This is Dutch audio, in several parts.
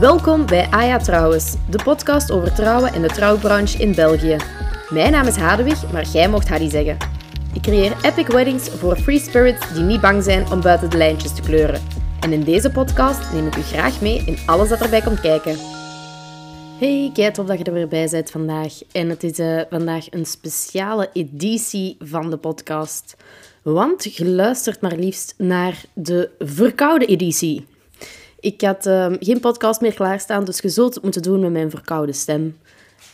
Welkom bij Aya Trouwens, de podcast over trouwen en de trouwbranche in België. Mijn naam is Hadewig, maar jij mocht Hadi zeggen. Ik creëer epic weddings voor free spirits die niet bang zijn om buiten de lijntjes te kleuren. En in deze podcast neem ik u graag mee in alles dat erbij komt kijken. Hey, kijk tof dat je er weer bij bent vandaag. En het is uh, vandaag een speciale editie van de podcast. Want je luistert maar liefst naar de verkoude editie. Ik had uh, geen podcast meer klaarstaan, dus je zult het moeten doen met mijn verkoude stem.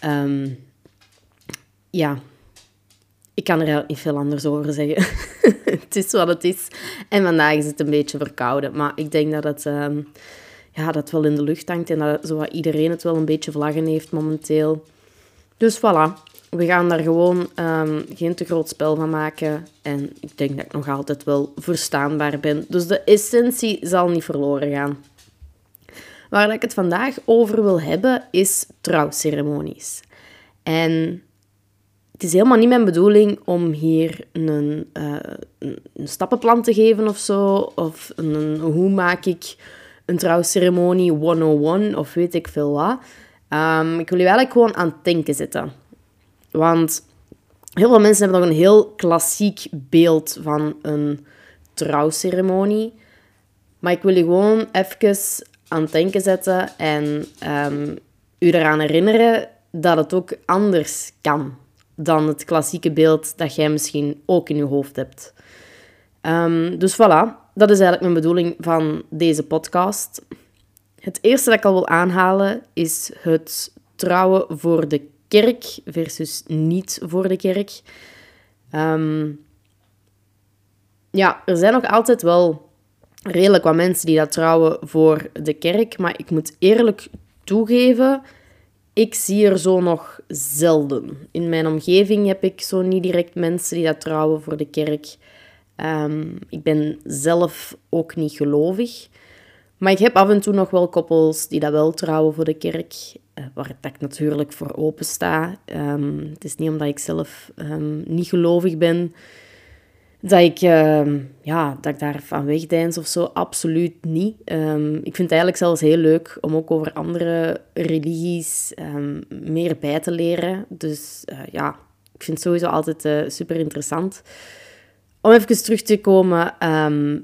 Um, ja, ik kan er eigenlijk niet veel anders over zeggen. het is wat het is. En vandaag is het een beetje verkouden. Maar ik denk dat het, um, ja, dat wel in de lucht hangt en dat zo iedereen het wel een beetje vlaggen heeft momenteel. Dus voilà, we gaan daar gewoon geen te groot spel van maken. En ik denk dat ik nog altijd wel verstaanbaar ben. Dus de essentie zal niet verloren gaan. Waar ik het vandaag over wil hebben, is trouwceremonies. En het is helemaal niet mijn bedoeling om hier een, uh, een stappenplan te geven of zo. Of een, hoe maak ik een trouwceremonie 101 of weet ik veel wat. Um, ik wil je eigenlijk gewoon aan het denken zetten. Want heel veel mensen hebben nog een heel klassiek beeld van een trouwceremonie. Maar ik wil je gewoon even aan het denken zetten en um, u eraan herinneren dat het ook anders kan dan het klassieke beeld dat jij misschien ook in je hoofd hebt. Um, dus voilà, dat is eigenlijk mijn bedoeling van deze podcast. Het eerste dat ik al wil aanhalen is het trouwen voor de kerk versus niet voor de kerk. Um, ja, er zijn nog altijd wel redelijk wat mensen die dat trouwen voor de kerk, maar ik moet eerlijk toegeven ik zie er zo nog zelden. In mijn omgeving heb ik zo niet direct mensen die dat trouwen voor de kerk. Um, ik ben zelf ook niet gelovig. Maar ik heb af en toe nog wel koppels die dat wel trouwen voor de kerk. Uh, waar ik natuurlijk voor open sta. Um, het is niet omdat ik zelf um, niet gelovig ben dat ik, uh, ja, dat ik daar van wegdeins of zo. Absoluut niet. Um, ik vind het eigenlijk zelfs heel leuk om ook over andere religies um, meer bij te leren. Dus uh, ja, ik vind het sowieso altijd uh, super interessant. Om even terug te komen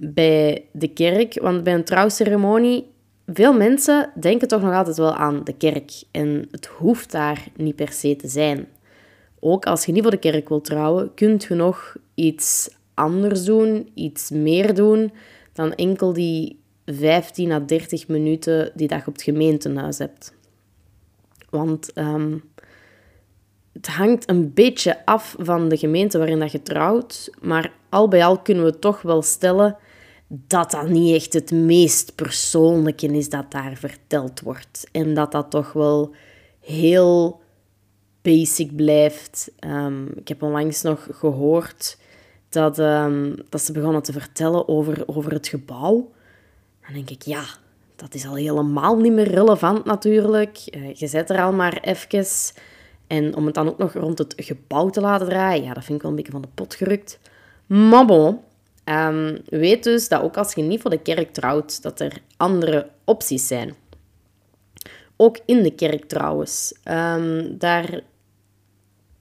bij de kerk. Want bij een trouwceremonie, veel mensen denken toch nog altijd wel aan de kerk. En het hoeft daar niet per se te zijn. Ook als je niet voor de kerk wilt trouwen, kunt je nog iets anders doen, iets meer doen dan enkel die 15 à 30 minuten die je op het gemeentehuis hebt. Want um, het hangt een beetje af van de gemeente waarin dat je trouwt, maar al bij al kunnen we toch wel stellen dat dat niet echt het meest persoonlijke is dat daar verteld wordt. En dat dat toch wel heel basic blijft. Um, ik heb onlangs nog gehoord dat, um, dat ze begonnen te vertellen over, over het gebouw. Dan denk ik, ja, dat is al helemaal niet meer relevant natuurlijk. Uh, je zet er al maar even. En om het dan ook nog rond het gebouw te laten draaien, ja, dat vind ik wel een beetje van de pot gerukt. Maar bon, um, weet dus dat ook als je niet voor de kerk trouwt, dat er andere opties zijn. Ook in de kerk trouwens. Um, daar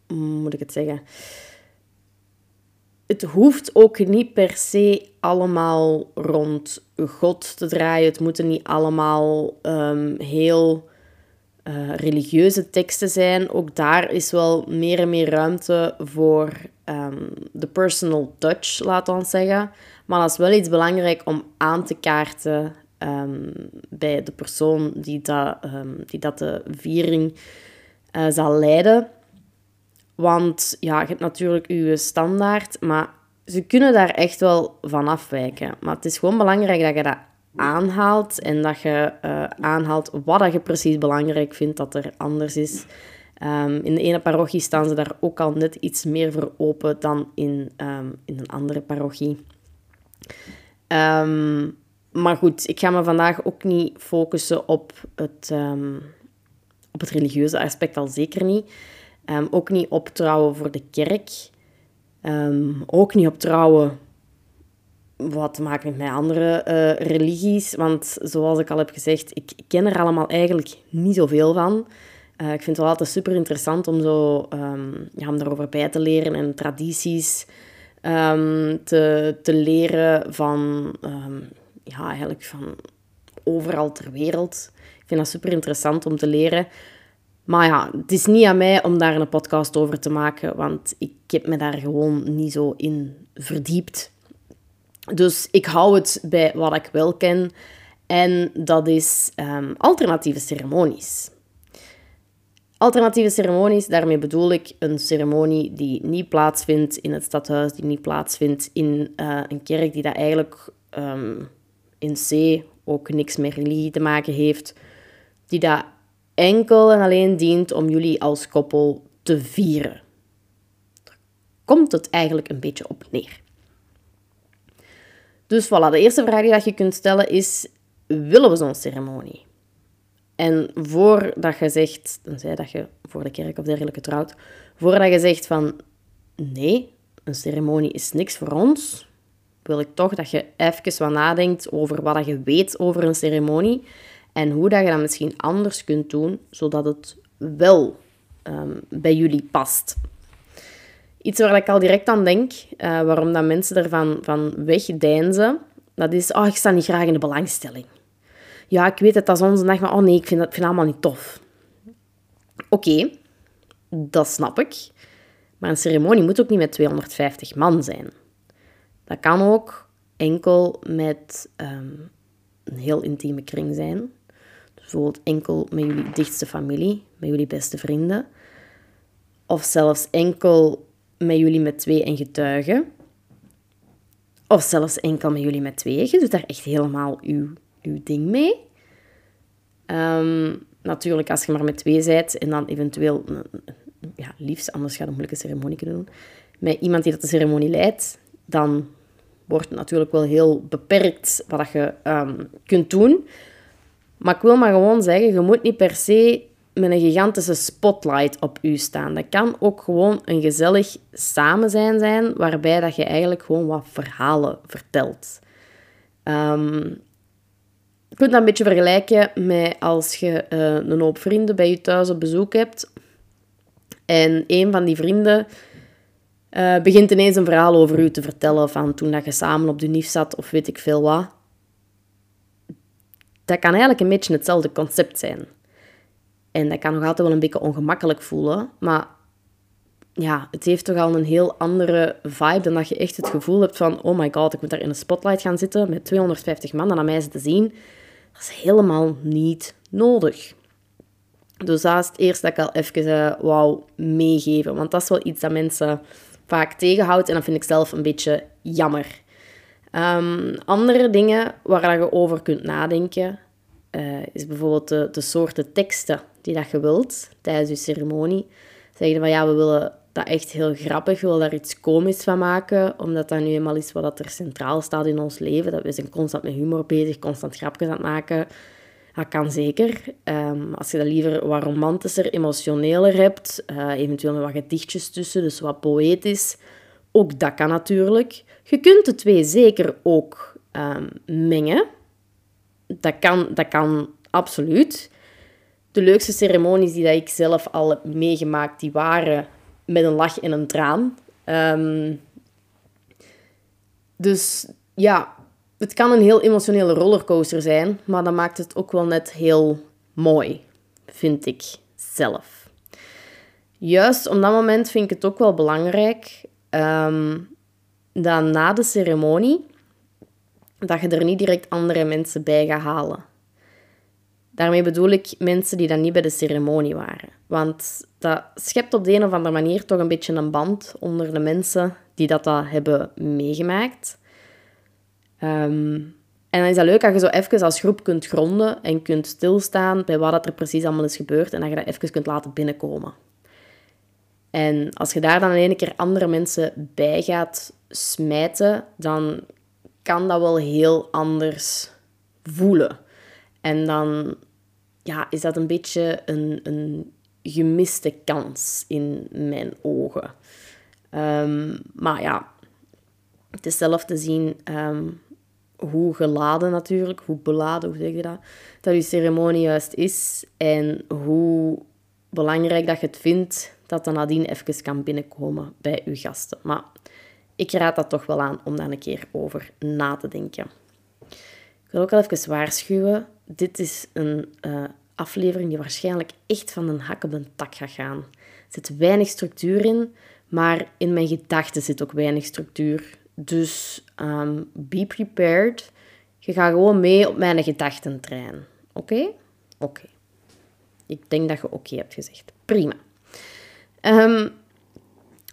moet ik het zeggen het hoeft ook niet per se allemaal rond God te draaien. Het moeten niet allemaal um, heel uh, religieuze teksten zijn. Ook daar is wel meer en meer ruimte voor um, de personal touch, laat ons zeggen. Maar dat is wel iets belangrijk om aan te kaarten um, bij de persoon die dat, die dat de viering uh, zal leiden. Want ja, je hebt natuurlijk je standaard, maar ze kunnen daar echt wel van afwijken. Maar het is gewoon belangrijk dat je dat aanhaalt en dat je uh, aanhaalt wat dat je precies belangrijk vindt dat er anders is. Um, in de ene parochie staan ze daar ook al net iets meer voor open dan in, um, in een andere parochie. Um, maar goed, ik ga me vandaag ook niet focussen op het, op het religieuze aspect, al zeker niet. Um, ook niet op trouwen voor de kerk. Um, ook niet op trouwen wat te maken met andere eh, religies. Want zoals ik al heb gezegd, ik ken er allemaal eigenlijk niet zoveel van. Uh, ik vind het wel altijd super interessant om, zo, um, ja, om daarover bij te leren en tradities te, te leren van, ja, eigenlijk van overal ter wereld. Ik vind dat super interessant om te leren. Maar ja, het is niet aan mij om daar een podcast over te maken, want ik heb me daar gewoon niet zo in verdiept. Dus ik hou het bij wat ik wel ken. En dat is um, alternatieve ceremonies. Alternatieve ceremonies, daarmee bedoel ik een ceremonie die niet plaatsvindt in het stadhuis, die niet plaatsvindt in uh, een kerk die dat eigenlijk um, in C ook niks met religie te maken heeft, die dat enkel en alleen dient om jullie als koppel te vieren. Komt het eigenlijk een beetje op neer. Dus voilà, de eerste vraag die je kunt stellen is, willen we zo'n ceremonie? En voordat je zegt, tenzij dat je voor de kerk of dergelijke trouwt, voordat je zegt van nee, een ceremonie is niks voor ons, wil ik toch dat je even wat nadenkt over wat je weet over een ceremonie en hoe dat je dat misschien anders kunt doen, zodat het wel um, bij jullie past. Iets waar ik al direct aan denk, uh, waarom dat mensen ervan van wegdeinzen, dat is, oh, ik sta niet graag in de belangstelling. Ja, ik weet het, dat is onze dag, maar oh nee, ik vind dat, vind allemaal niet tof. Oké, dat snap ik. Maar een ceremonie moet ook niet met 250 man zijn. Dat kan ook enkel met um, een heel intieme kring zijn. Bijvoorbeeld enkel met jullie dichtste familie, met jullie beste vrienden. Of zelfs enkel met jullie met twee en getuigen. Of zelfs enkel met jullie met twee. Je doet daar echt helemaal uw, uw ding mee. Um, natuurlijk, als je maar met twee bent en dan eventueel, ja, liefst, anders gaat een moeilijke ceremonie kunnen doen, met iemand die dat de ceremonie leidt, dan wordt het natuurlijk wel heel beperkt wat je um, kunt doen. Maar ik wil maar gewoon zeggen, je moet niet per se met een gigantische spotlight op u staan. Dat kan ook gewoon een gezellig samen zijn, zijn waarbij dat je eigenlijk gewoon wat verhalen vertelt. Um, je kunt dat een beetje vergelijken met als je uh, een hoop vrienden bij je thuis op bezoek hebt en een van die vrienden uh, begint ineens een verhaal over u te vertellen van toen dat je samen op de nief zat of weet ik veel wat. Dat kan eigenlijk een beetje hetzelfde concept zijn. En dat kan nog altijd wel een beetje ongemakkelijk voelen, maar ja, het heeft toch al een heel andere vibe dan dat je echt het gevoel hebt van oh my god, ik moet daar in een spotlight gaan zitten met 250 man en aan mij zitten zien. Dat is helemaal niet nodig. Dus dat is het dat ik al even uh, wou meegeven. Want dat is wel iets dat mensen vaak tegenhoudt en dat vind ik zelf een beetje jammer. Um, andere dingen waar je over kunt nadenken, uh, is bijvoorbeeld de, de soorten teksten die dat je wilt tijdens je ceremonie. Zeg je van ja, we willen dat echt heel grappig, we willen daar iets komisch van maken, omdat dat nu eenmaal is wat er centraal staat in ons leven. Dat we zijn constant met humor bezig, constant grapjes aan het maken. Dat kan zeker. Um, als je dat liever wat romantischer, emotioneler hebt, uh, eventueel met wat gedichtjes tussen, dus wat poëtisch, ook dat kan natuurlijk. Je kunt de twee zeker ook um, mengen. Dat kan, dat kan absoluut. De leukste ceremonies die dat ik zelf al heb meegemaakt, die waren met een lach en een traan. Um, dus ja, het kan een heel emotionele rollercoaster zijn, maar dat maakt het ook wel net heel mooi, vind ik zelf. Juist op dat moment vind ik het ook wel belangrijk um, dat na de ceremonie, dat je er niet direct andere mensen bij gaat halen. Daarmee bedoel ik mensen die dan niet bij de ceremonie waren. Want dat schept op de een of andere manier toch een beetje een band onder de mensen die dat, dat hebben meegemaakt. Um, en dan is dat leuk als je zo even als groep kunt gronden en kunt stilstaan bij wat er precies allemaal is gebeurd en dat je dat even kunt laten binnenkomen. En als je daar dan in één keer andere mensen bij gaat smijten, dan kan dat wel heel anders voelen. En dan ja, is dat een beetje een, een gemiste kans in mijn ogen. Um, maar ja, Het is zelf te zien ehm, hoe geladen natuurlijk, hoe beladen, hoe zeg je dat, dat je ceremonie juist is en hoe belangrijk dat je het vindt dat dan nadien even kan binnenkomen bij je gasten. Maar ik raad dat toch wel aan om daar een keer over na te denken. Ik wil ook wel even waarschuwen. Dit is een uh, aflevering die waarschijnlijk echt van een hak op een tak gaat gaan. Er zit weinig structuur in, maar in mijn gedachten zit ook weinig structuur. Dus um, be prepared. Je gaat gewoon mee op mijn gedachtentrein. Oké? Oké. Ik denk dat je oké hebt gezegd. Prima. Um,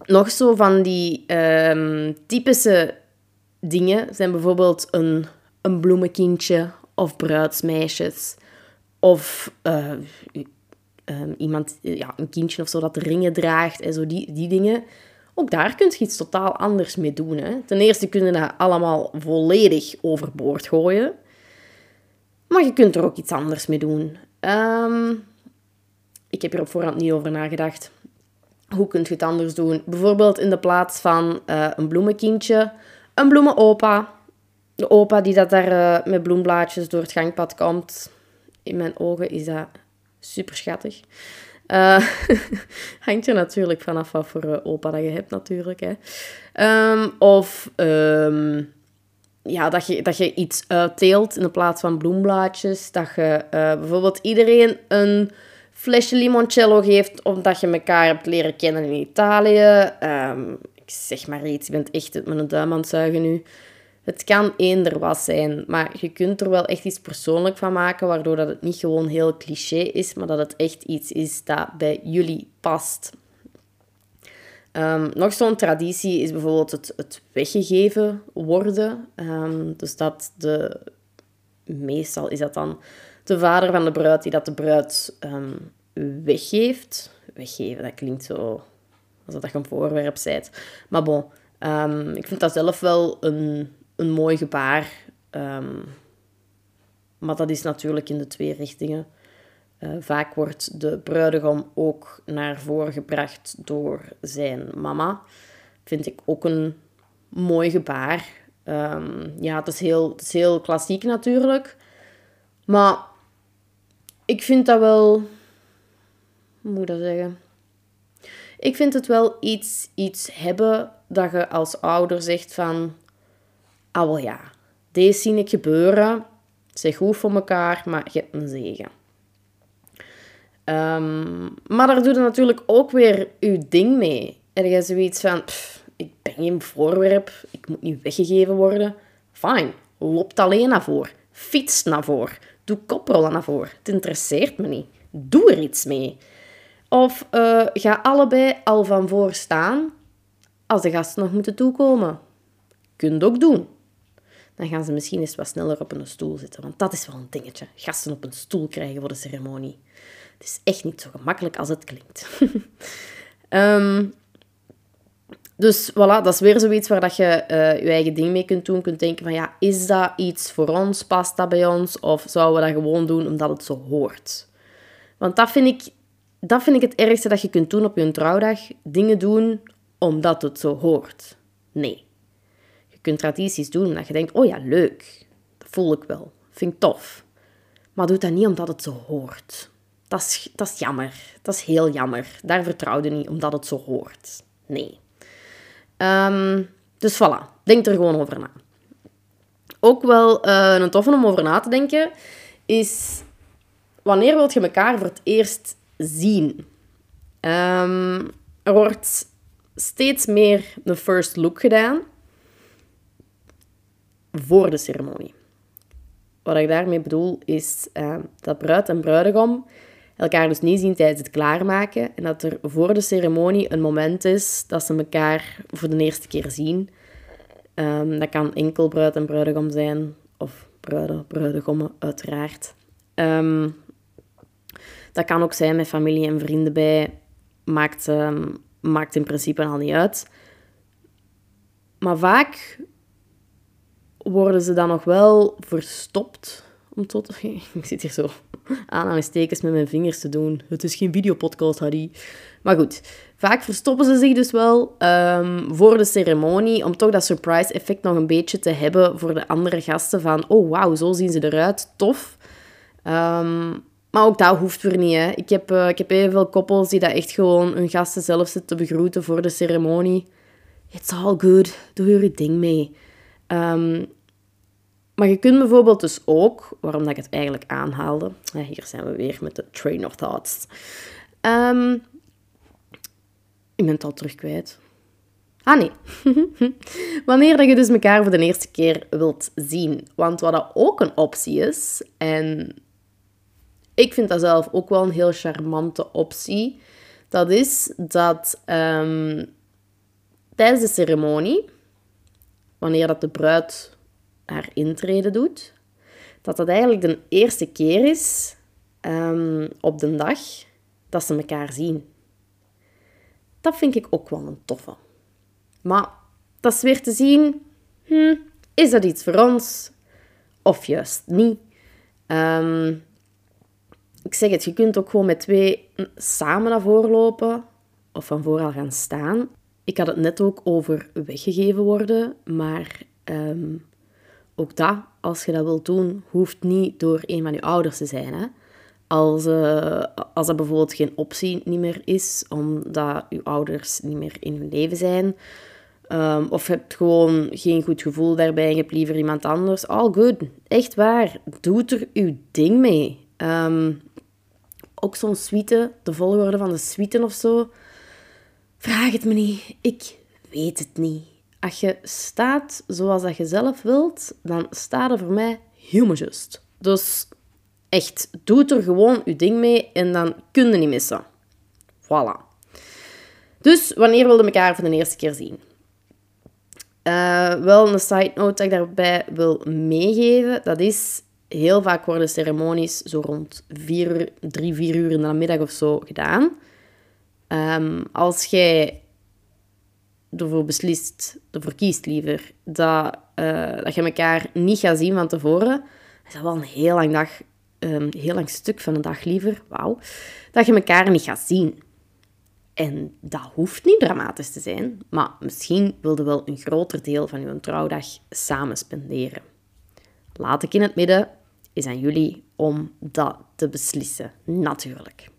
nog zo van die um, typische dingen zijn bijvoorbeeld een, een bloemenkindje of bruidsmeisjes. Of uh, um, iemand, ja, een kindje of zo dat ringen draagt en zo die, die dingen. Ook daar kun je iets totaal anders mee doen. Hè. Ten eerste kunnen dat allemaal volledig overboord gooien. Maar je kunt er ook iets anders mee doen. Um, ik heb er op voorhand niet over nagedacht. Hoe kun je het anders doen? Bijvoorbeeld in de plaats van uh, een bloemenkindje, een bloemenopa. De opa die dat daar uh, met bloemblaadjes door het gangpad komt. In mijn ogen is dat super schattig. Uh, hangt er natuurlijk vanaf wat voor opa dat je hebt, natuurlijk. Hè. Um, of um, ja, dat, je, dat je iets uitteelt in plaats van bloemblaadjes. Dat je bijvoorbeeld iedereen een flesje limoncello geeft omdat je elkaar hebt leren kennen in Italië. Um, ik zeg maar iets, je bent echt met een duim aan het zuigen nu. Het kan eender wat zijn, maar je kunt er wel echt iets persoonlijk van maken, waardoor dat het niet gewoon heel cliché is, maar dat het echt iets is dat bij jullie past. Um, nog zo'n traditie is bijvoorbeeld het, het weggegeven worden. Um, dus dat de... Meestal is dat dan de vader van de bruid die dat de bruid um, weggeeft. Weggeven, dat klinkt zo alsof dat je een voorwerp bent. Maar bon, ik vind dat zelf wel een een mooi gebaar. Um, maar dat is natuurlijk in de twee richtingen. Uh, vaak wordt de bruidegom ook naar voren gebracht door zijn mama. Vind ik ook een mooi gebaar. Ja, het is, heel, het is heel klassiek natuurlijk. Maar ik vind dat wel... Moet ik dat zeggen? Ik vind het wel iets, iets hebben dat je als ouder zegt van ah wel ja, deze zie ik gebeuren. Zeg goed voor elkaar, maar je hebt een zegen. Um, maar daar doe je natuurlijk ook weer je ding mee. En je zoiets van, ik ben geen voorwerp, ik moet niet weggegeven worden. Fine, loopt alleen naar voren. Fiets naar voren. Doe koprollen naar voren. Het interesseert me niet. Doe er iets mee. Of uh, ga allebei al van voor staan als de gasten nog moeten toekomen. Kunt ook doen dan gaan ze misschien eens wat sneller op een stoel zitten. Want dat is wel een dingetje. Gasten op een stoel krijgen voor de ceremonie. Het is echt niet zo gemakkelijk als het klinkt. um, dus voilà, dat is weer zoiets waar dat je uh, je eigen ding mee kunt doen. Kunt denken van, ja, is dat iets voor ons? Past dat bij ons? Of zouden we dat gewoon doen omdat het zo hoort? Want dat vind ik, dat vind ik het ergste dat je kunt doen op je trouwdag. Dingen doen omdat het zo hoort. Nee kunt tradities doen omdat je denkt, oh ja, leuk. Dat voel ik wel. Vind ik tof. Maar doe dat niet omdat het zo hoort. Dat is, dat is jammer. Dat is heel jammer. Daar vertrouw je niet omdat het zo hoort. Nee. Um, dus voilà. Denk er gewoon over na. Ook wel uh, een toffe om over na te denken is... Wanneer wilt je elkaar voor het eerst zien? Um, er wordt steeds meer een first look gedaan voor de ceremonie. Wat ik daarmee bedoel is uh, dat bruid en bruidegom elkaar dus niet zien tijdens het klaarmaken en dat er voor de ceremonie een moment is dat ze elkaar voor de eerste keer zien. Um, dat kan enkel bruid en bruidegom zijn, of bruiden, bruidegommen uiteraard. Um, dat kan ook zijn met familie en vrienden bij. Maakt, um, maakt in principe al niet uit. Maar vaak worden ze dan nog wel verstopt. Om tot... Ik zit hier zo aanhalingstekens met mijn vingers te doen. Het is geen videopodcast, Harry. Maar goed, vaak verstoppen ze zich dus wel ehm, voor de ceremonie, om toch dat surprise effect nog een beetje te hebben voor de andere gasten. Van, oh wauw, zo zien ze eruit, tof. Um, maar ook dat hoeft weer niet. Hè. Ik, heb, uh, ik heb evenveel koppels die dat echt gewoon hun gasten zelf zitten te begroeten voor de ceremonie. It's all good. Doe je ding mee. Um, maar je kunt bijvoorbeeld dus ook, waarom dat ik het eigenlijk aanhaalde, hier zijn we weer met de train of thoughts. Um, ik ben het al terug kwijt. Ah nee. Wanneer dat je dus elkaar voor de eerste keer wilt zien. Want wat dat ook een optie is, en ik vind dat zelf ook wel een heel charmante optie, dat is dat um, tijdens de ceremonie, wanneer dat de bruid haar intrede doet, dat dat eigenlijk de eerste keer is um, op de dag dat ze elkaar zien. Dat vind ik ook wel een toffe. Maar dat is weer te zien, hm, is dat iets voor ons? Of juist niet? Um, ik zeg het, je kunt ook gewoon met twee samen naar voren lopen of van voor al gaan staan. Ik had het net ook over weggegeven worden, maar um, ook dat, als je dat wilt doen, hoeft niet door een van je ouders te zijn. Hè? Als, uh, als dat bijvoorbeeld geen optie niet meer is, omdat je ouders niet meer in hun leven zijn, um, of je hebt gewoon geen goed gevoel daarbij en je hebt liever iemand anders, all good. Echt waar, doe er uw ding mee. Um, ook zo'n suite, de volgorde van de suite of zo. Vraag het me niet. Ik weet het niet. Als je staat zoals dat je zelf wilt, dan staat er voor mij helemaal just. Dus echt, doe er gewoon je ding mee en dan kun je niet missen. Voilà. Dus wanneer wilde elkaar voor de eerste keer zien? Uh, wel een side note dat ik daarbij wil meegeven, dat is heel vaak worden ceremonies zo rond vier uur, drie, vier uur in de middag of zo gedaan. Um, als jij ervoor beslist, ervoor kiest liever, dat, uh, dat je elkaar niet gaat zien van tevoren, is dat wel een heel lang, dag, um, heel lang stuk van een dag liever, wauw, dat je elkaar niet gaat zien. En dat hoeft niet dramatisch te zijn, maar misschien wilde wel een groter deel van je trouwdag samen spenderen. Laat ik in het midden, is aan jullie om dat te beslissen, natuurlijk.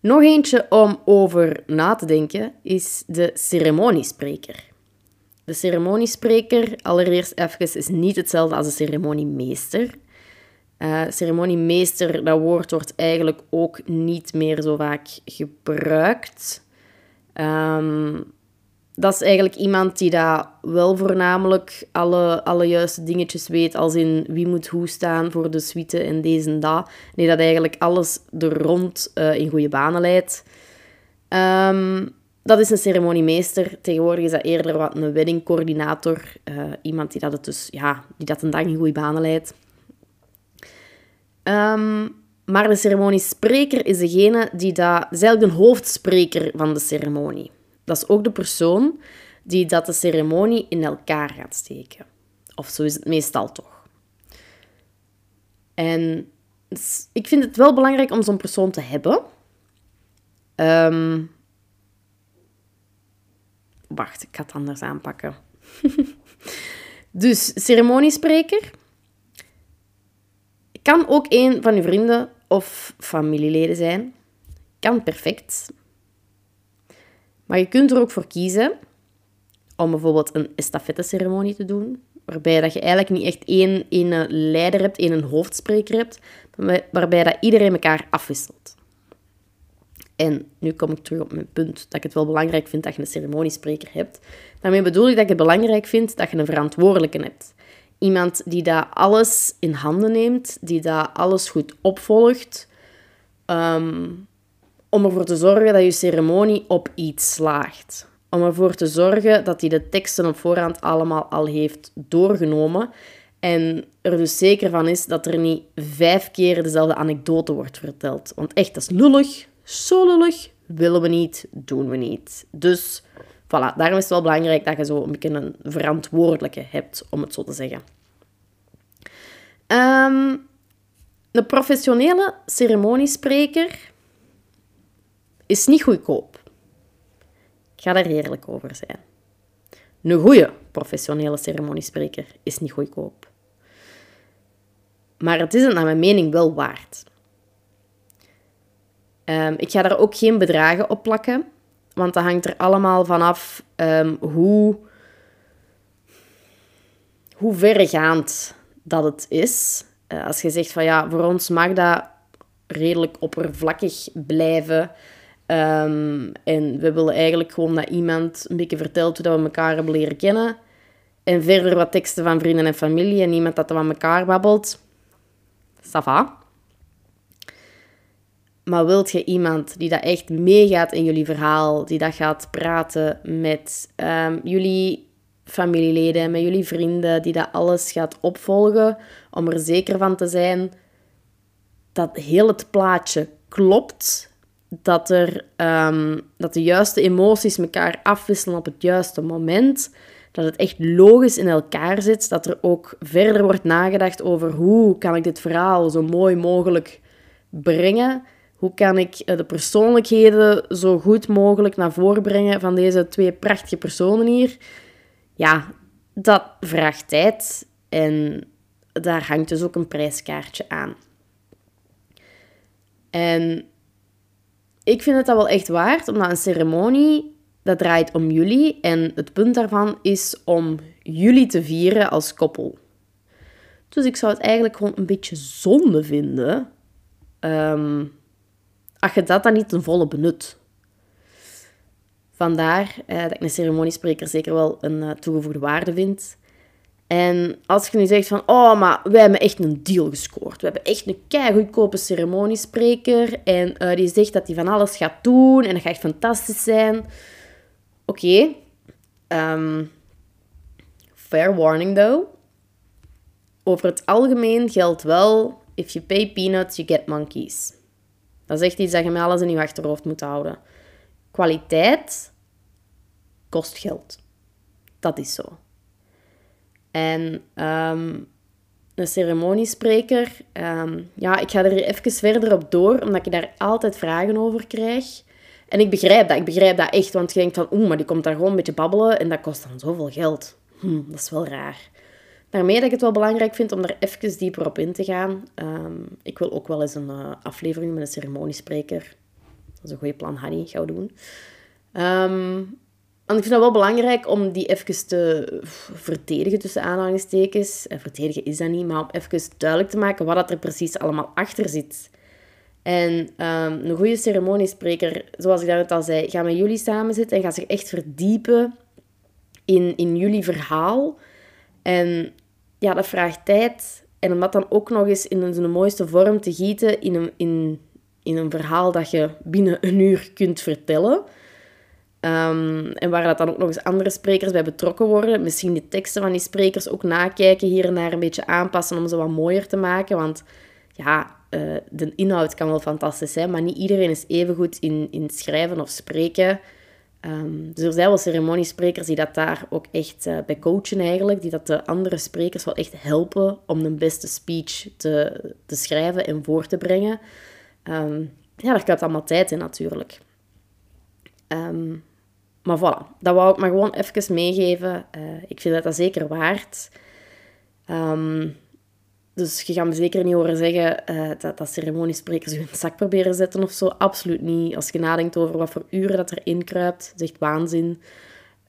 Nog eentje om over na te denken is de ceremoniespreker. De ceremoniespreker, allereerst even, is niet hetzelfde als de ceremoniemeester. Uh, ceremoniemeester, dat woord wordt eigenlijk ook niet meer zo vaak gebruikt. Um, dat is eigenlijk iemand die dat wel voornamelijk alle, alle juiste dingetjes weet, als in wie moet hoe staan voor de suite en deze en dat. Die dat eigenlijk alles er rond uh, in goede banen leidt. Um, dat is een ceremoniemeester. Tegenwoordig is dat eerder wat een weddingcoördinator. Uh, iemand die dat, dus, ja, die dat een dag in goede banen leidt. Um, maar de ceremoniespreker is degene die dat... is de hoofdspreker van de ceremonie. Dat is ook de persoon die dat de ceremonie in elkaar gaat steken. Of zo is het meestal toch. En ik vind het wel belangrijk om zo'n persoon te hebben. Um, wacht, ik ga het anders aanpakken. dus, ceremoniespreker. Kan ook een van uw vrienden of familieleden zijn. Kan perfect. Maar je kunt er ook voor kiezen om bijvoorbeeld een estafette-ceremonie te doen, waarbij dat je eigenlijk niet echt één, één leider hebt, één hoofdspreker hebt, waarbij dat iedereen elkaar afwisselt. En nu kom ik terug op mijn punt dat ik het wel belangrijk vind dat je een ceremoniespreker hebt. Daarmee bedoel ik dat ik het belangrijk vind dat je een verantwoordelijke hebt. Iemand die dat alles in handen neemt, die dat alles goed opvolgt, ehm, om ervoor te zorgen dat je ceremonie op iets slaagt. Om ervoor te zorgen dat hij de teksten op voorhand allemaal al heeft doorgenomen en er dus zeker van is dat er niet vijf keer dezelfde anekdote wordt verteld. Want echt, dat is lullig, zo lullig, willen we niet, doen we niet. Dus voilà, daarom is het wel belangrijk dat je zo een beetje een verantwoordelijke hebt, om het zo te zeggen. Um, een professionele ceremoniespreker is niet goedkoop. Ik ga daar eerlijk over zijn. Een goede professionele ceremoniespreker is niet goedkoop. Maar het is het naar mijn mening wel waard. Um, ik ga daar ook geen bedragen op plakken, want dat hangt er allemaal vanaf um, hoe, hoe verregaand dat het is. Uh, als je zegt van ja, voor ons mag dat redelijk oppervlakkig blijven. Um, en we willen eigenlijk gewoon dat iemand een beetje vertelt hoe dat we elkaar hebben leren kennen. En verder wat teksten van vrienden en familie en iemand dat er van elkaar babbelt. Ça va. Maar wilt je iemand die dat echt meegaat in jullie verhaal, die dat gaat praten met um, jullie familieleden, met jullie vrienden, die dat alles gaat opvolgen, om er zeker van te zijn dat heel het plaatje klopt, dat, er, um, dat de juiste emoties elkaar afwisselen op het juiste moment, dat het echt logisch in elkaar zit, dat er ook verder wordt nagedacht over hoe kan ik dit verhaal zo mooi mogelijk brengen hoe kan ik eh, de persoonlijkheden zo goed mogelijk naar voren brengen van deze twee prachtige personen hier? Ja, dat vraagt tijd en daar hangt dus ook een prijskaartje aan. En ik vind het dat wel echt waard, omdat een ceremonie, dat draait om jullie. En het punt daarvan is om jullie te vieren als koppel. Dus ik zou het eigenlijk gewoon een beetje zonde vinden ehm, als je dat dan niet ten volle benut. Vandaar eh, dat ik een ceremoniespreker zeker wel een uh, toegevoegde waarde vind. En als je nu zegt van, oh, maar wij hebben echt een deal gescoord. We hebben echt een kei goedkope ceremoniespreker. En uh, die zegt dat hij van alles gaat doen en dat gaat echt fantastisch zijn. Oké. Ehm, fair warning though. Over het algemeen geldt wel, if you pay peanuts, you get monkeys. Dat is echt iets dat je alles in je achterhoofd moet houden. Kwaliteit kost geld. Dat is zo. En um, een ceremoniespreker, um, ja, ik ga er even verder op door, omdat ik daar altijd vragen over krijg. En ik begrijp dat, ik begrijp dat echt, want je denkt van, oeh, maar die komt daar gewoon een beetje babbelen en dat kost dan zoveel geld. Hm, dat is wel raar. Daarmee dat ik het wel belangrijk vind om daar even dieper op in te gaan. Um, ik wil ook wel eens een uh, aflevering met een ceremoniespreker. Dat is een goede plan, Hanny, gaan we doen. Um, en ik vind het wel belangrijk om die even te verdedigen tussen aanhalingstekens. En verdedigen is dat niet, maar om even duidelijk te maken wat dat er precies allemaal achter zit. En um, een goede ceremoniespreker, zoals ik daarnet al zei, gaat met jullie samen zitten en gaat zich echt verdiepen in, in jullie verhaal. En ja, dat vraagt tijd. En om dat dan ook nog eens in zijn mooiste vorm te gieten in een, in, in een verhaal dat je binnen een uur kunt vertellen. Um, en waar dat dan ook nog eens andere sprekers bij betrokken worden. Misschien de teksten van die sprekers ook nakijken, hier en daar een beetje aanpassen om ze wat mooier te maken. Want ja, uh, de inhoud kan wel fantastisch zijn, maar niet iedereen is even goed in, in schrijven of spreken. Um, dus er zijn wel ceremoniesprekers die dat daar ook echt uh, bij coachen eigenlijk, die dat de andere sprekers wel echt helpen om de beste speech te, te schrijven en voor te brengen. Um, ja, daar gaat allemaal tijd in natuurlijk. Um, maar voilà, dat wou ik maar gewoon even meegeven. Uh, ik vind dat dat zeker waard. Um, dus je gaat me zeker niet horen zeggen uh, dat, dat ceremoniesprekers je in zak proberen zetten of zo. Absoluut niet. Als je nadenkt over wat voor uren dat erin kruipt, is echt waanzin.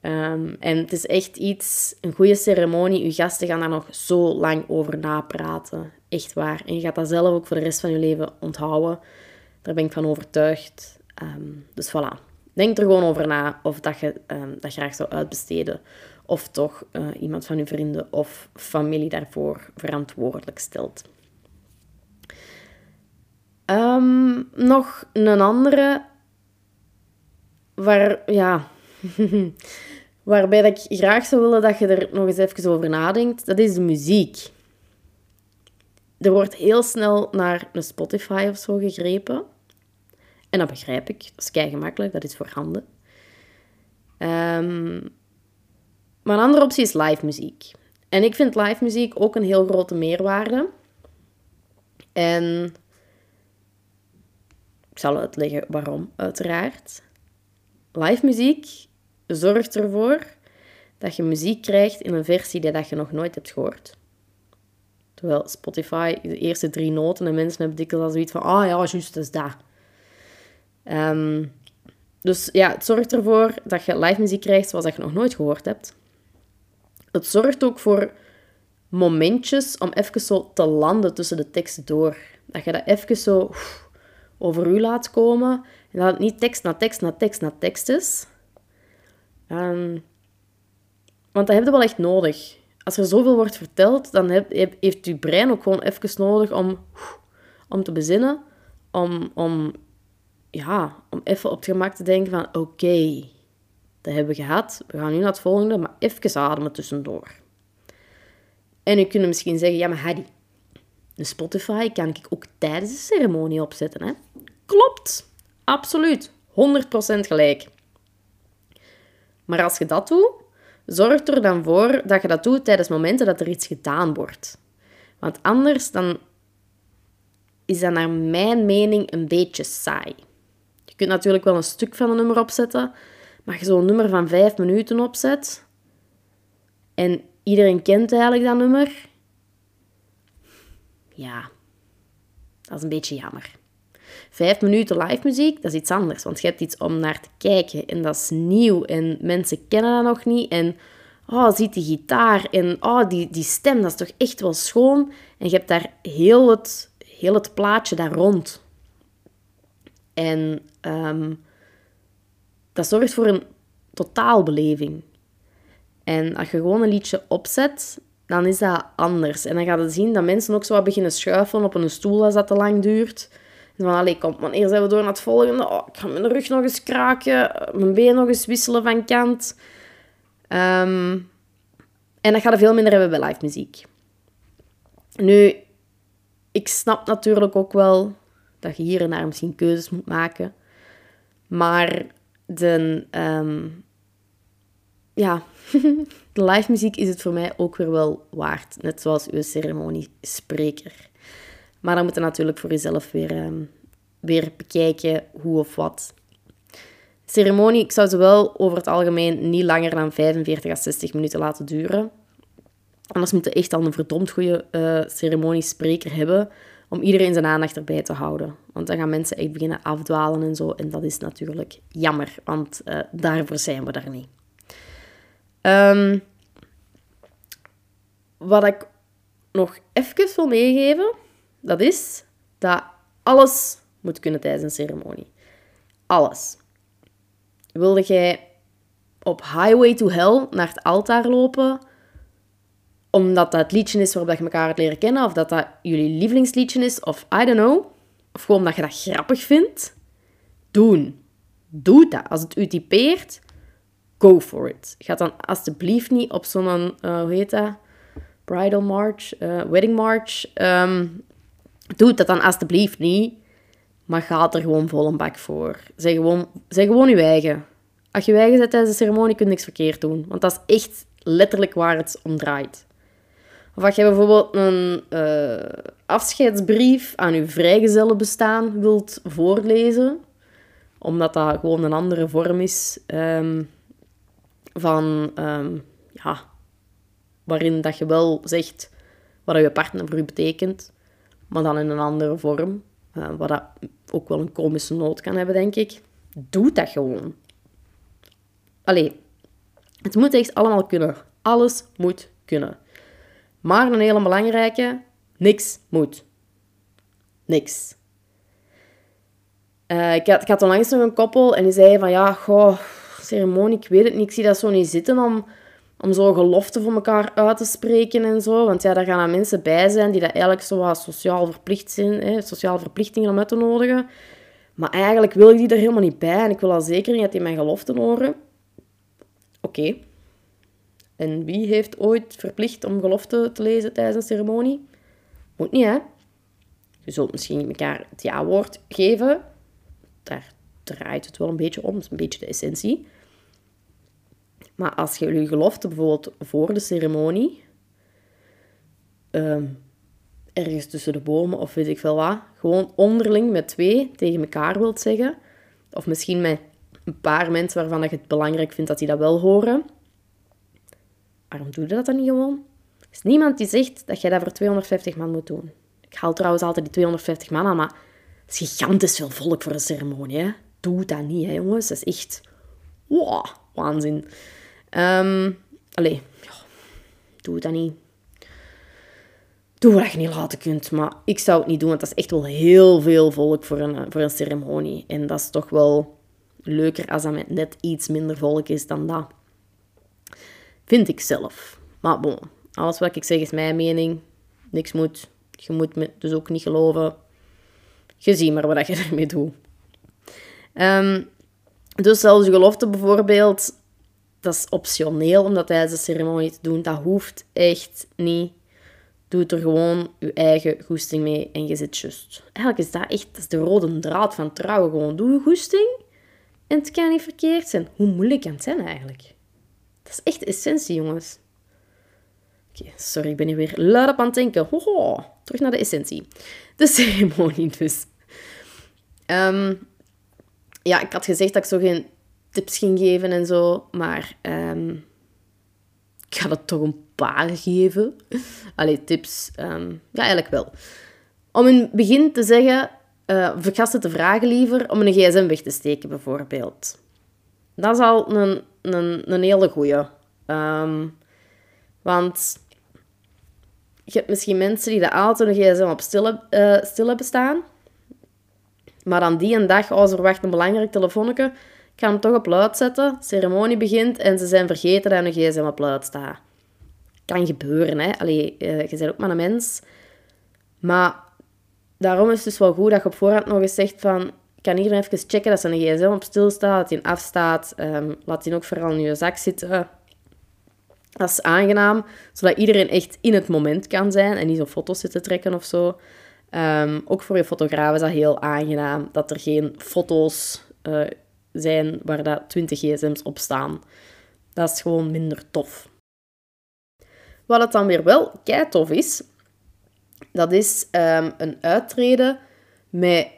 Um, en het is echt iets, een goede ceremonie. Je gasten gaan daar nog zo lang over napraten. Echt waar. En je gaat dat zelf ook voor de rest van je leven onthouden. Daar ben ik van overtuigd. Um, dus voilà. Denk er gewoon over na of dat je um, dat graag zou uitbesteden of toch uh, iemand van uw vrienden of familie daarvoor verantwoordelijk stelt. Um, nog een andere waar, ja, waarbij ik graag zou willen dat je er nog eens even over nadenkt, dat is de muziek. Er wordt heel snel naar een Spotify of zo gegrepen. En dat begrijp ik. Dat is kei gemakkelijk, dat is voorhanden. Um, maar een andere optie is live muziek. En ik vind live muziek ook een heel grote meerwaarde. En ik zal uitleggen waarom, uiteraard. Live muziek zorgt ervoor dat je muziek krijgt in een versie die dat je nog nooit hebt gehoord. Terwijl Spotify, de eerste drie noten, en mensen hebben dikwijls al zoiets van, ah ja, juist, dat is. Ehm, dus ja, het zorgt ervoor dat je live muziek krijgt zoals dat je nog nooit gehoord hebt. Het zorgt ook voor momentjes om even zo te landen tussen de teksten door. Dat je dat even zo over u laat komen. En dat het niet tekst na tekst na tekst na tekst is. Ehm, want dat heb je wel echt nodig. Als er zoveel wordt verteld, dan heeft je brein ook gewoon even nodig om, om te bezinnen. Om, om, ja, om even op het gemak te denken van... Oké, dat hebben we gehad. We gaan nu naar het volgende, maar even ademen tussendoor. En je kunt misschien zeggen... Ja, maar Harry, een Spotify kan ik ook tijdens de ceremonie opzetten. Hè? Klopt. Absoluut. 100% gelijk. Maar als je dat doet, zorg er dan voor dat je dat doet tijdens momenten dat er iets gedaan wordt. Want anders dan is dat naar mijn mening een beetje saai. Je kunt natuurlijk wel een stuk van een nummer opzetten, maar je zo'n nummer van vijf minuten opzet en iedereen kent eigenlijk dat nummer, ja, dat is een beetje jammer. Vijf minuten live muziek, dat is iets anders, want je hebt iets om naar te kijken en dat is nieuw en mensen kennen dat nog niet en oh, ziet die gitaar en oh, die, die stem, dat is toch echt wel schoon en je hebt daar heel het, heel het plaatje daar rond. En um, dat zorgt voor een totaalbeleving. En als je gewoon een liedje opzet, dan is dat anders. En dan gaat je zien dat mensen ook zo beginnen schuifen op een stoel als dat te lang duurt. Van, allee, kom, wanneer zijn we door naar het volgende? Oh, ik ga mijn rug nog eens kraken, mijn been nog eens wisselen van kant. Ehm, en dat gaat er veel minder hebben bij live muziek. Nu, ik snap natuurlijk ook wel dat je hier en daar misschien keuzes moet maken. Maar de, ehm, ja, de live muziek is het voor mij ook weer wel waard. Net zoals uw ceremoniespreker. Maar dan moet je natuurlijk voor jezelf weer, um, weer bekijken hoe of wat. Ceremonie, ik zou ze wel over het algemeen niet langer dan 45 à 60 minuten laten duren. Anders moet je echt al een verdomd goede uh, ceremoniespreker hebben om iedereen zijn aandacht erbij te houden. Want dan gaan mensen echt beginnen afdwalen en zo. En dat is natuurlijk jammer, want uh, daarvoor zijn we daar niet. Um, wat ik nog even wil meegeven, dat is dat alles moet kunnen tijdens een ceremonie. Alles. Wilde jij op Highway to Hell naar het altaar lopen, omdat dat het liedje is waarop je elkaar het leren kennen, of dat dat jullie lievelingsliedje is, of I don't know, of gewoon omdat je dat grappig vindt, doen. Doe dat. Als het u typeert, go for it. Ga dan alsjeblieft niet op zo'n, uh, hoe heet dat? Bridal March, uh, Wedding March. Um, doe dat dan alsjeblieft niet. Maar ga er gewoon vol een bak voor. Zeg gewoon, zeg gewoon je eigen. Als je eigen zet tijdens de ceremonie, kun je niks verkeerd doen. Want dat is echt letterlijk waar het om draait. Of als je bijvoorbeeld een uh, afscheidsbrief aan je vrijgezellenbestaan wilt voorlezen, omdat dat gewoon een andere vorm is um, van, um, ja, waarin dat je wel zegt wat je partner voor je betekent, maar dan in een andere vorm, uh, wat dat ook wel een komische noot kan hebben, denk ik. Doe dat gewoon. Allee, het moet echt allemaal kunnen. Alles moet kunnen. Maar een hele belangrijke, niks moet. Niks. Uh, ik, had, ik had onlangs nog een koppel en die zei van ja, goh, ceremonie, ik weet het niet. Ik zie dat zo niet zitten om, om zo geloften voor elkaar uit te spreken en zo. Want ja, daar gaan er mensen bij zijn die dat eigenlijk zo wat sociaal verplicht zijn, hè, sociale verplichtingen om uit te nodigen. Maar eigenlijk wil ik die er helemaal niet bij en ik wil al zeker niet dat die mijn geloften horen. Oké. En wie heeft ooit verplicht om geloften te lezen tijdens een ceremonie? Moet niet, hè? Je zult misschien elkaar het ja-woord geven. Daar draait het wel een beetje om. Dat is een beetje de essentie. Maar als je je gelofte bijvoorbeeld voor de ceremonie... Um, ergens tussen de bomen of weet ik veel wat, gewoon onderling met twee tegen elkaar wilt zeggen, of misschien met een paar mensen waarvan je het belangrijk vindt dat die dat wel horen, waarom doe je dat dan niet gewoon? Er is niemand die zegt dat jij dat voor 250 man moet doen. Ik haal trouwens altijd die 250 man aan, maar het is gigantisch veel volk voor een ceremonie. Doe dat niet, jongens. Dat is echt waanzin. Um, allee, ja, doe dat niet. Doe wat je niet laten kunt. Maar ik zou het niet doen, want dat is echt wel heel veel volk voor een, voor een ceremonie. En dat is toch wel leuker als dat met net iets minder volk is dan dat. Vind ik zelf. Maar bon, alles wat ik zeg is mijn mening. Niks moet. Je moet me dus ook niet geloven. Je ziet maar wat je ermee doet. Um, dus zelfs gelofte bijvoorbeeld, dat is optioneel om dat tijdens de ceremonie te doen. Dat hoeft echt niet. Doe er gewoon je eigen goesting mee en je zit just. Eigenlijk is dat echt de rode draad van trouwen. Gewoon doe je goesting en het kan niet verkeerd zijn. Hoe moeilijk kan het zijn eigenlijk? Dat is echt essentie, jongens. Oké, sorry, ik ben hier weer luid op aan het denken. Hoho, terug naar de essentie. De ceremonie dus. Um, ja, ik had gezegd dat ik zo geen tips ging geven en zo, maar um, ik ga het toch een paar geven. Allee, tips. Um, ja, eigenlijk wel. Om in het begin te zeggen, uh, of gasten te vragen liever, om een gsm weg te steken bijvoorbeeld. Dat is al een, een, hele goeie. Um, want je hebt misschien mensen die de altijd een gsm op stil, uh, stil hebben staan. Maar dan die een dag, oh, ze verwachten een belangrijk telefoonnetje, ik ga hem toch op luid zetten. ceremonie begint en ze zijn vergeten dat een gsm op luid staat. Kan gebeuren, hè. Allee, uh, je bent ook maar een mens. Maar daarom is het dus wel goed dat je op voorhand nog eens zegt van... Kan iedereen even checken dat zijn gsm op stil staat, dat hij afstaat. Um, laat die ook vooral in je zak zitten. Dat is aangenaam, zodat iedereen echt in het moment kan zijn en niet zo foto's zitten trekken of zo. Ehm, ook voor je fotograaf is dat heel aangenaam dat er geen foto's uh, zijn waar dat 20 gsm's op staan. Dat is gewoon minder tof. Wat het dan weer wel kei tof is, dat is um, een uittreden met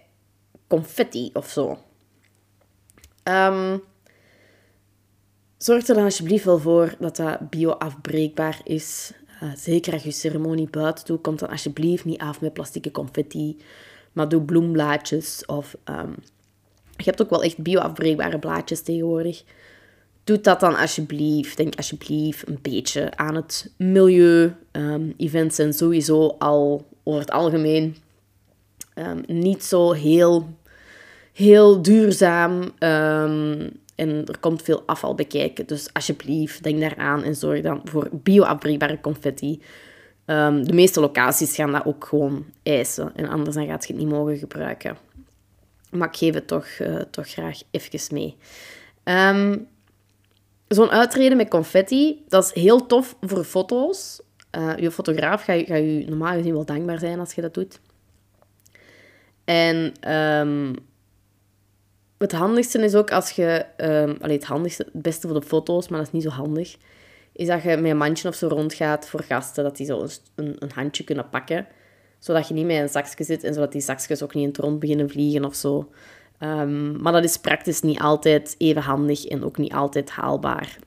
confetti of zo. Um, zorg er dan alsjeblieft wel voor dat dat bio-afbreekbaar is. Uh, zeker als je ceremonie buiten doet, komt dan alsjeblieft niet af met plastieke confetti. Maar doe bloemblaadjes of... Um, je hebt ook wel echt bio-afbreekbare blaadjes tegenwoordig. Doe dat dan alsjeblieft. Denk alsjeblieft een beetje aan het milieu. Um, events zijn sowieso al over het algemeen niet zo heel, heel duurzaam. Um, en er komt veel afval bekijken. Dus alsjeblieft, denk daaraan en zorg dan voor bio-afbreekbare confetti. Um, de meeste locaties gaan dat ook gewoon eisen. En anders dan gaat je het niet mogen gebruiken. Maar ik geef het toch, uh, toch graag even mee. Um, Zo'n uitreden met confetti, dat is heel tof voor foto's. Je fotograaf gaat, gaat je normaal gezien wel dankbaar zijn als je dat doet. En het handigste is ook als je... Um, het handigste, het beste voor de foto's, maar dat is niet zo handig, is dat je met een mandje of zo rondgaat voor gasten, dat die zo een, een handje kunnen pakken, zodat je niet met een zakje zit en zodat die zakjes ook niet in het rond beginnen vliegen of zo. Um, maar dat is praktisch niet altijd even handig en ook niet altijd haalbaar.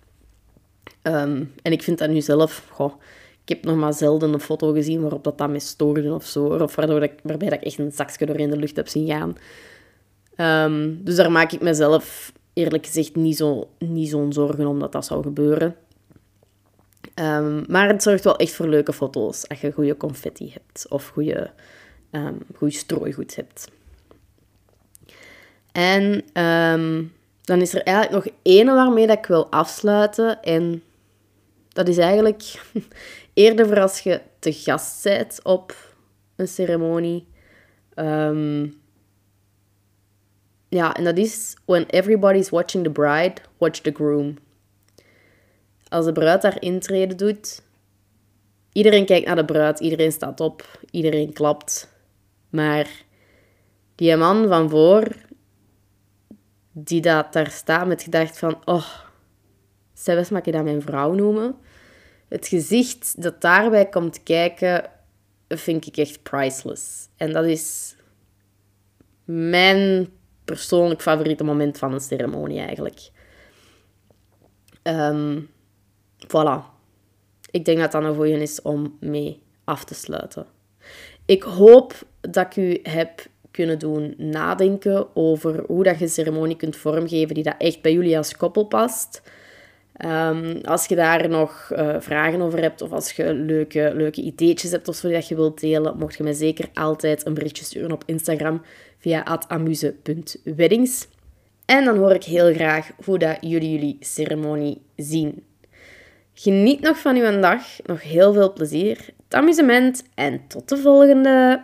Um, en ik vind dat nu zelf... Goh, ik heb nog maar zelden een foto gezien waarop dat, dat me stoorde of zo. Of waardoor ik, waarbij dat ik echt een zakje door in de lucht heb zien gaan. Um, dus daar maak ik mezelf eerlijk gezegd niet zo'n niet zo'n zorgen omdat dat zou gebeuren. Um, maar het zorgt wel echt voor leuke foto's als je goede confetti hebt of goede, um, goede strooigoed hebt. En dan is er eigenlijk nog één waarmee dat ik wil afsluiten. En dat is eigenlijk eerder voor als je te gast bent op een ceremonie. Ja, en dat is When everybody's watching the bride, watch the groom. Als de bruid haar intrede doet, iedereen kijkt naar de bruid, iedereen staat op, iedereen klapt. Maar die man van voor, die dat daar staat met gedacht van, oh, zelfs mag je dat mijn vrouw noemen. Het gezicht dat daarbij komt kijken, vind ik echt priceless. En dat is mijn persoonlijk favoriete moment van een ceremonie eigenlijk. Um, voilà. Ik denk dat dat een goeie is om mee af te sluiten. Ik hoop dat ik u heb kunnen doen nadenken over hoe dat je ceremonie kunt vormgeven die dat echt bij jullie als koppel past. Ehm, als je daar nog uh, vragen over hebt of als je leuke, leuke ideetjes hebt of zo dat je wilt delen, mocht je mij zeker altijd een berichtje sturen op Instagram via amuse.weddings. En dan hoor ik heel graag hoe dat jullie jullie ceremonie zien. Geniet nog van uw dag, nog heel veel plezier, het amusement en tot de volgende!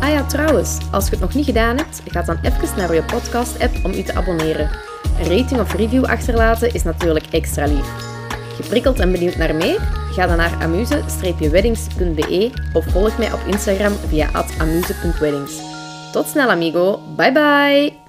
Ah ja, trouwens, als je het nog niet gedaan hebt, ga dan even naar je podcast-app om je te abonneren. Een rating of review achterlaten is natuurlijk extra lief. Geprikkeld en benieuwd naar meer? Ga dan naar amuse-weddings.be of volg mij op Instagram via amuse.weddings. Tot snel amigo, bye bye!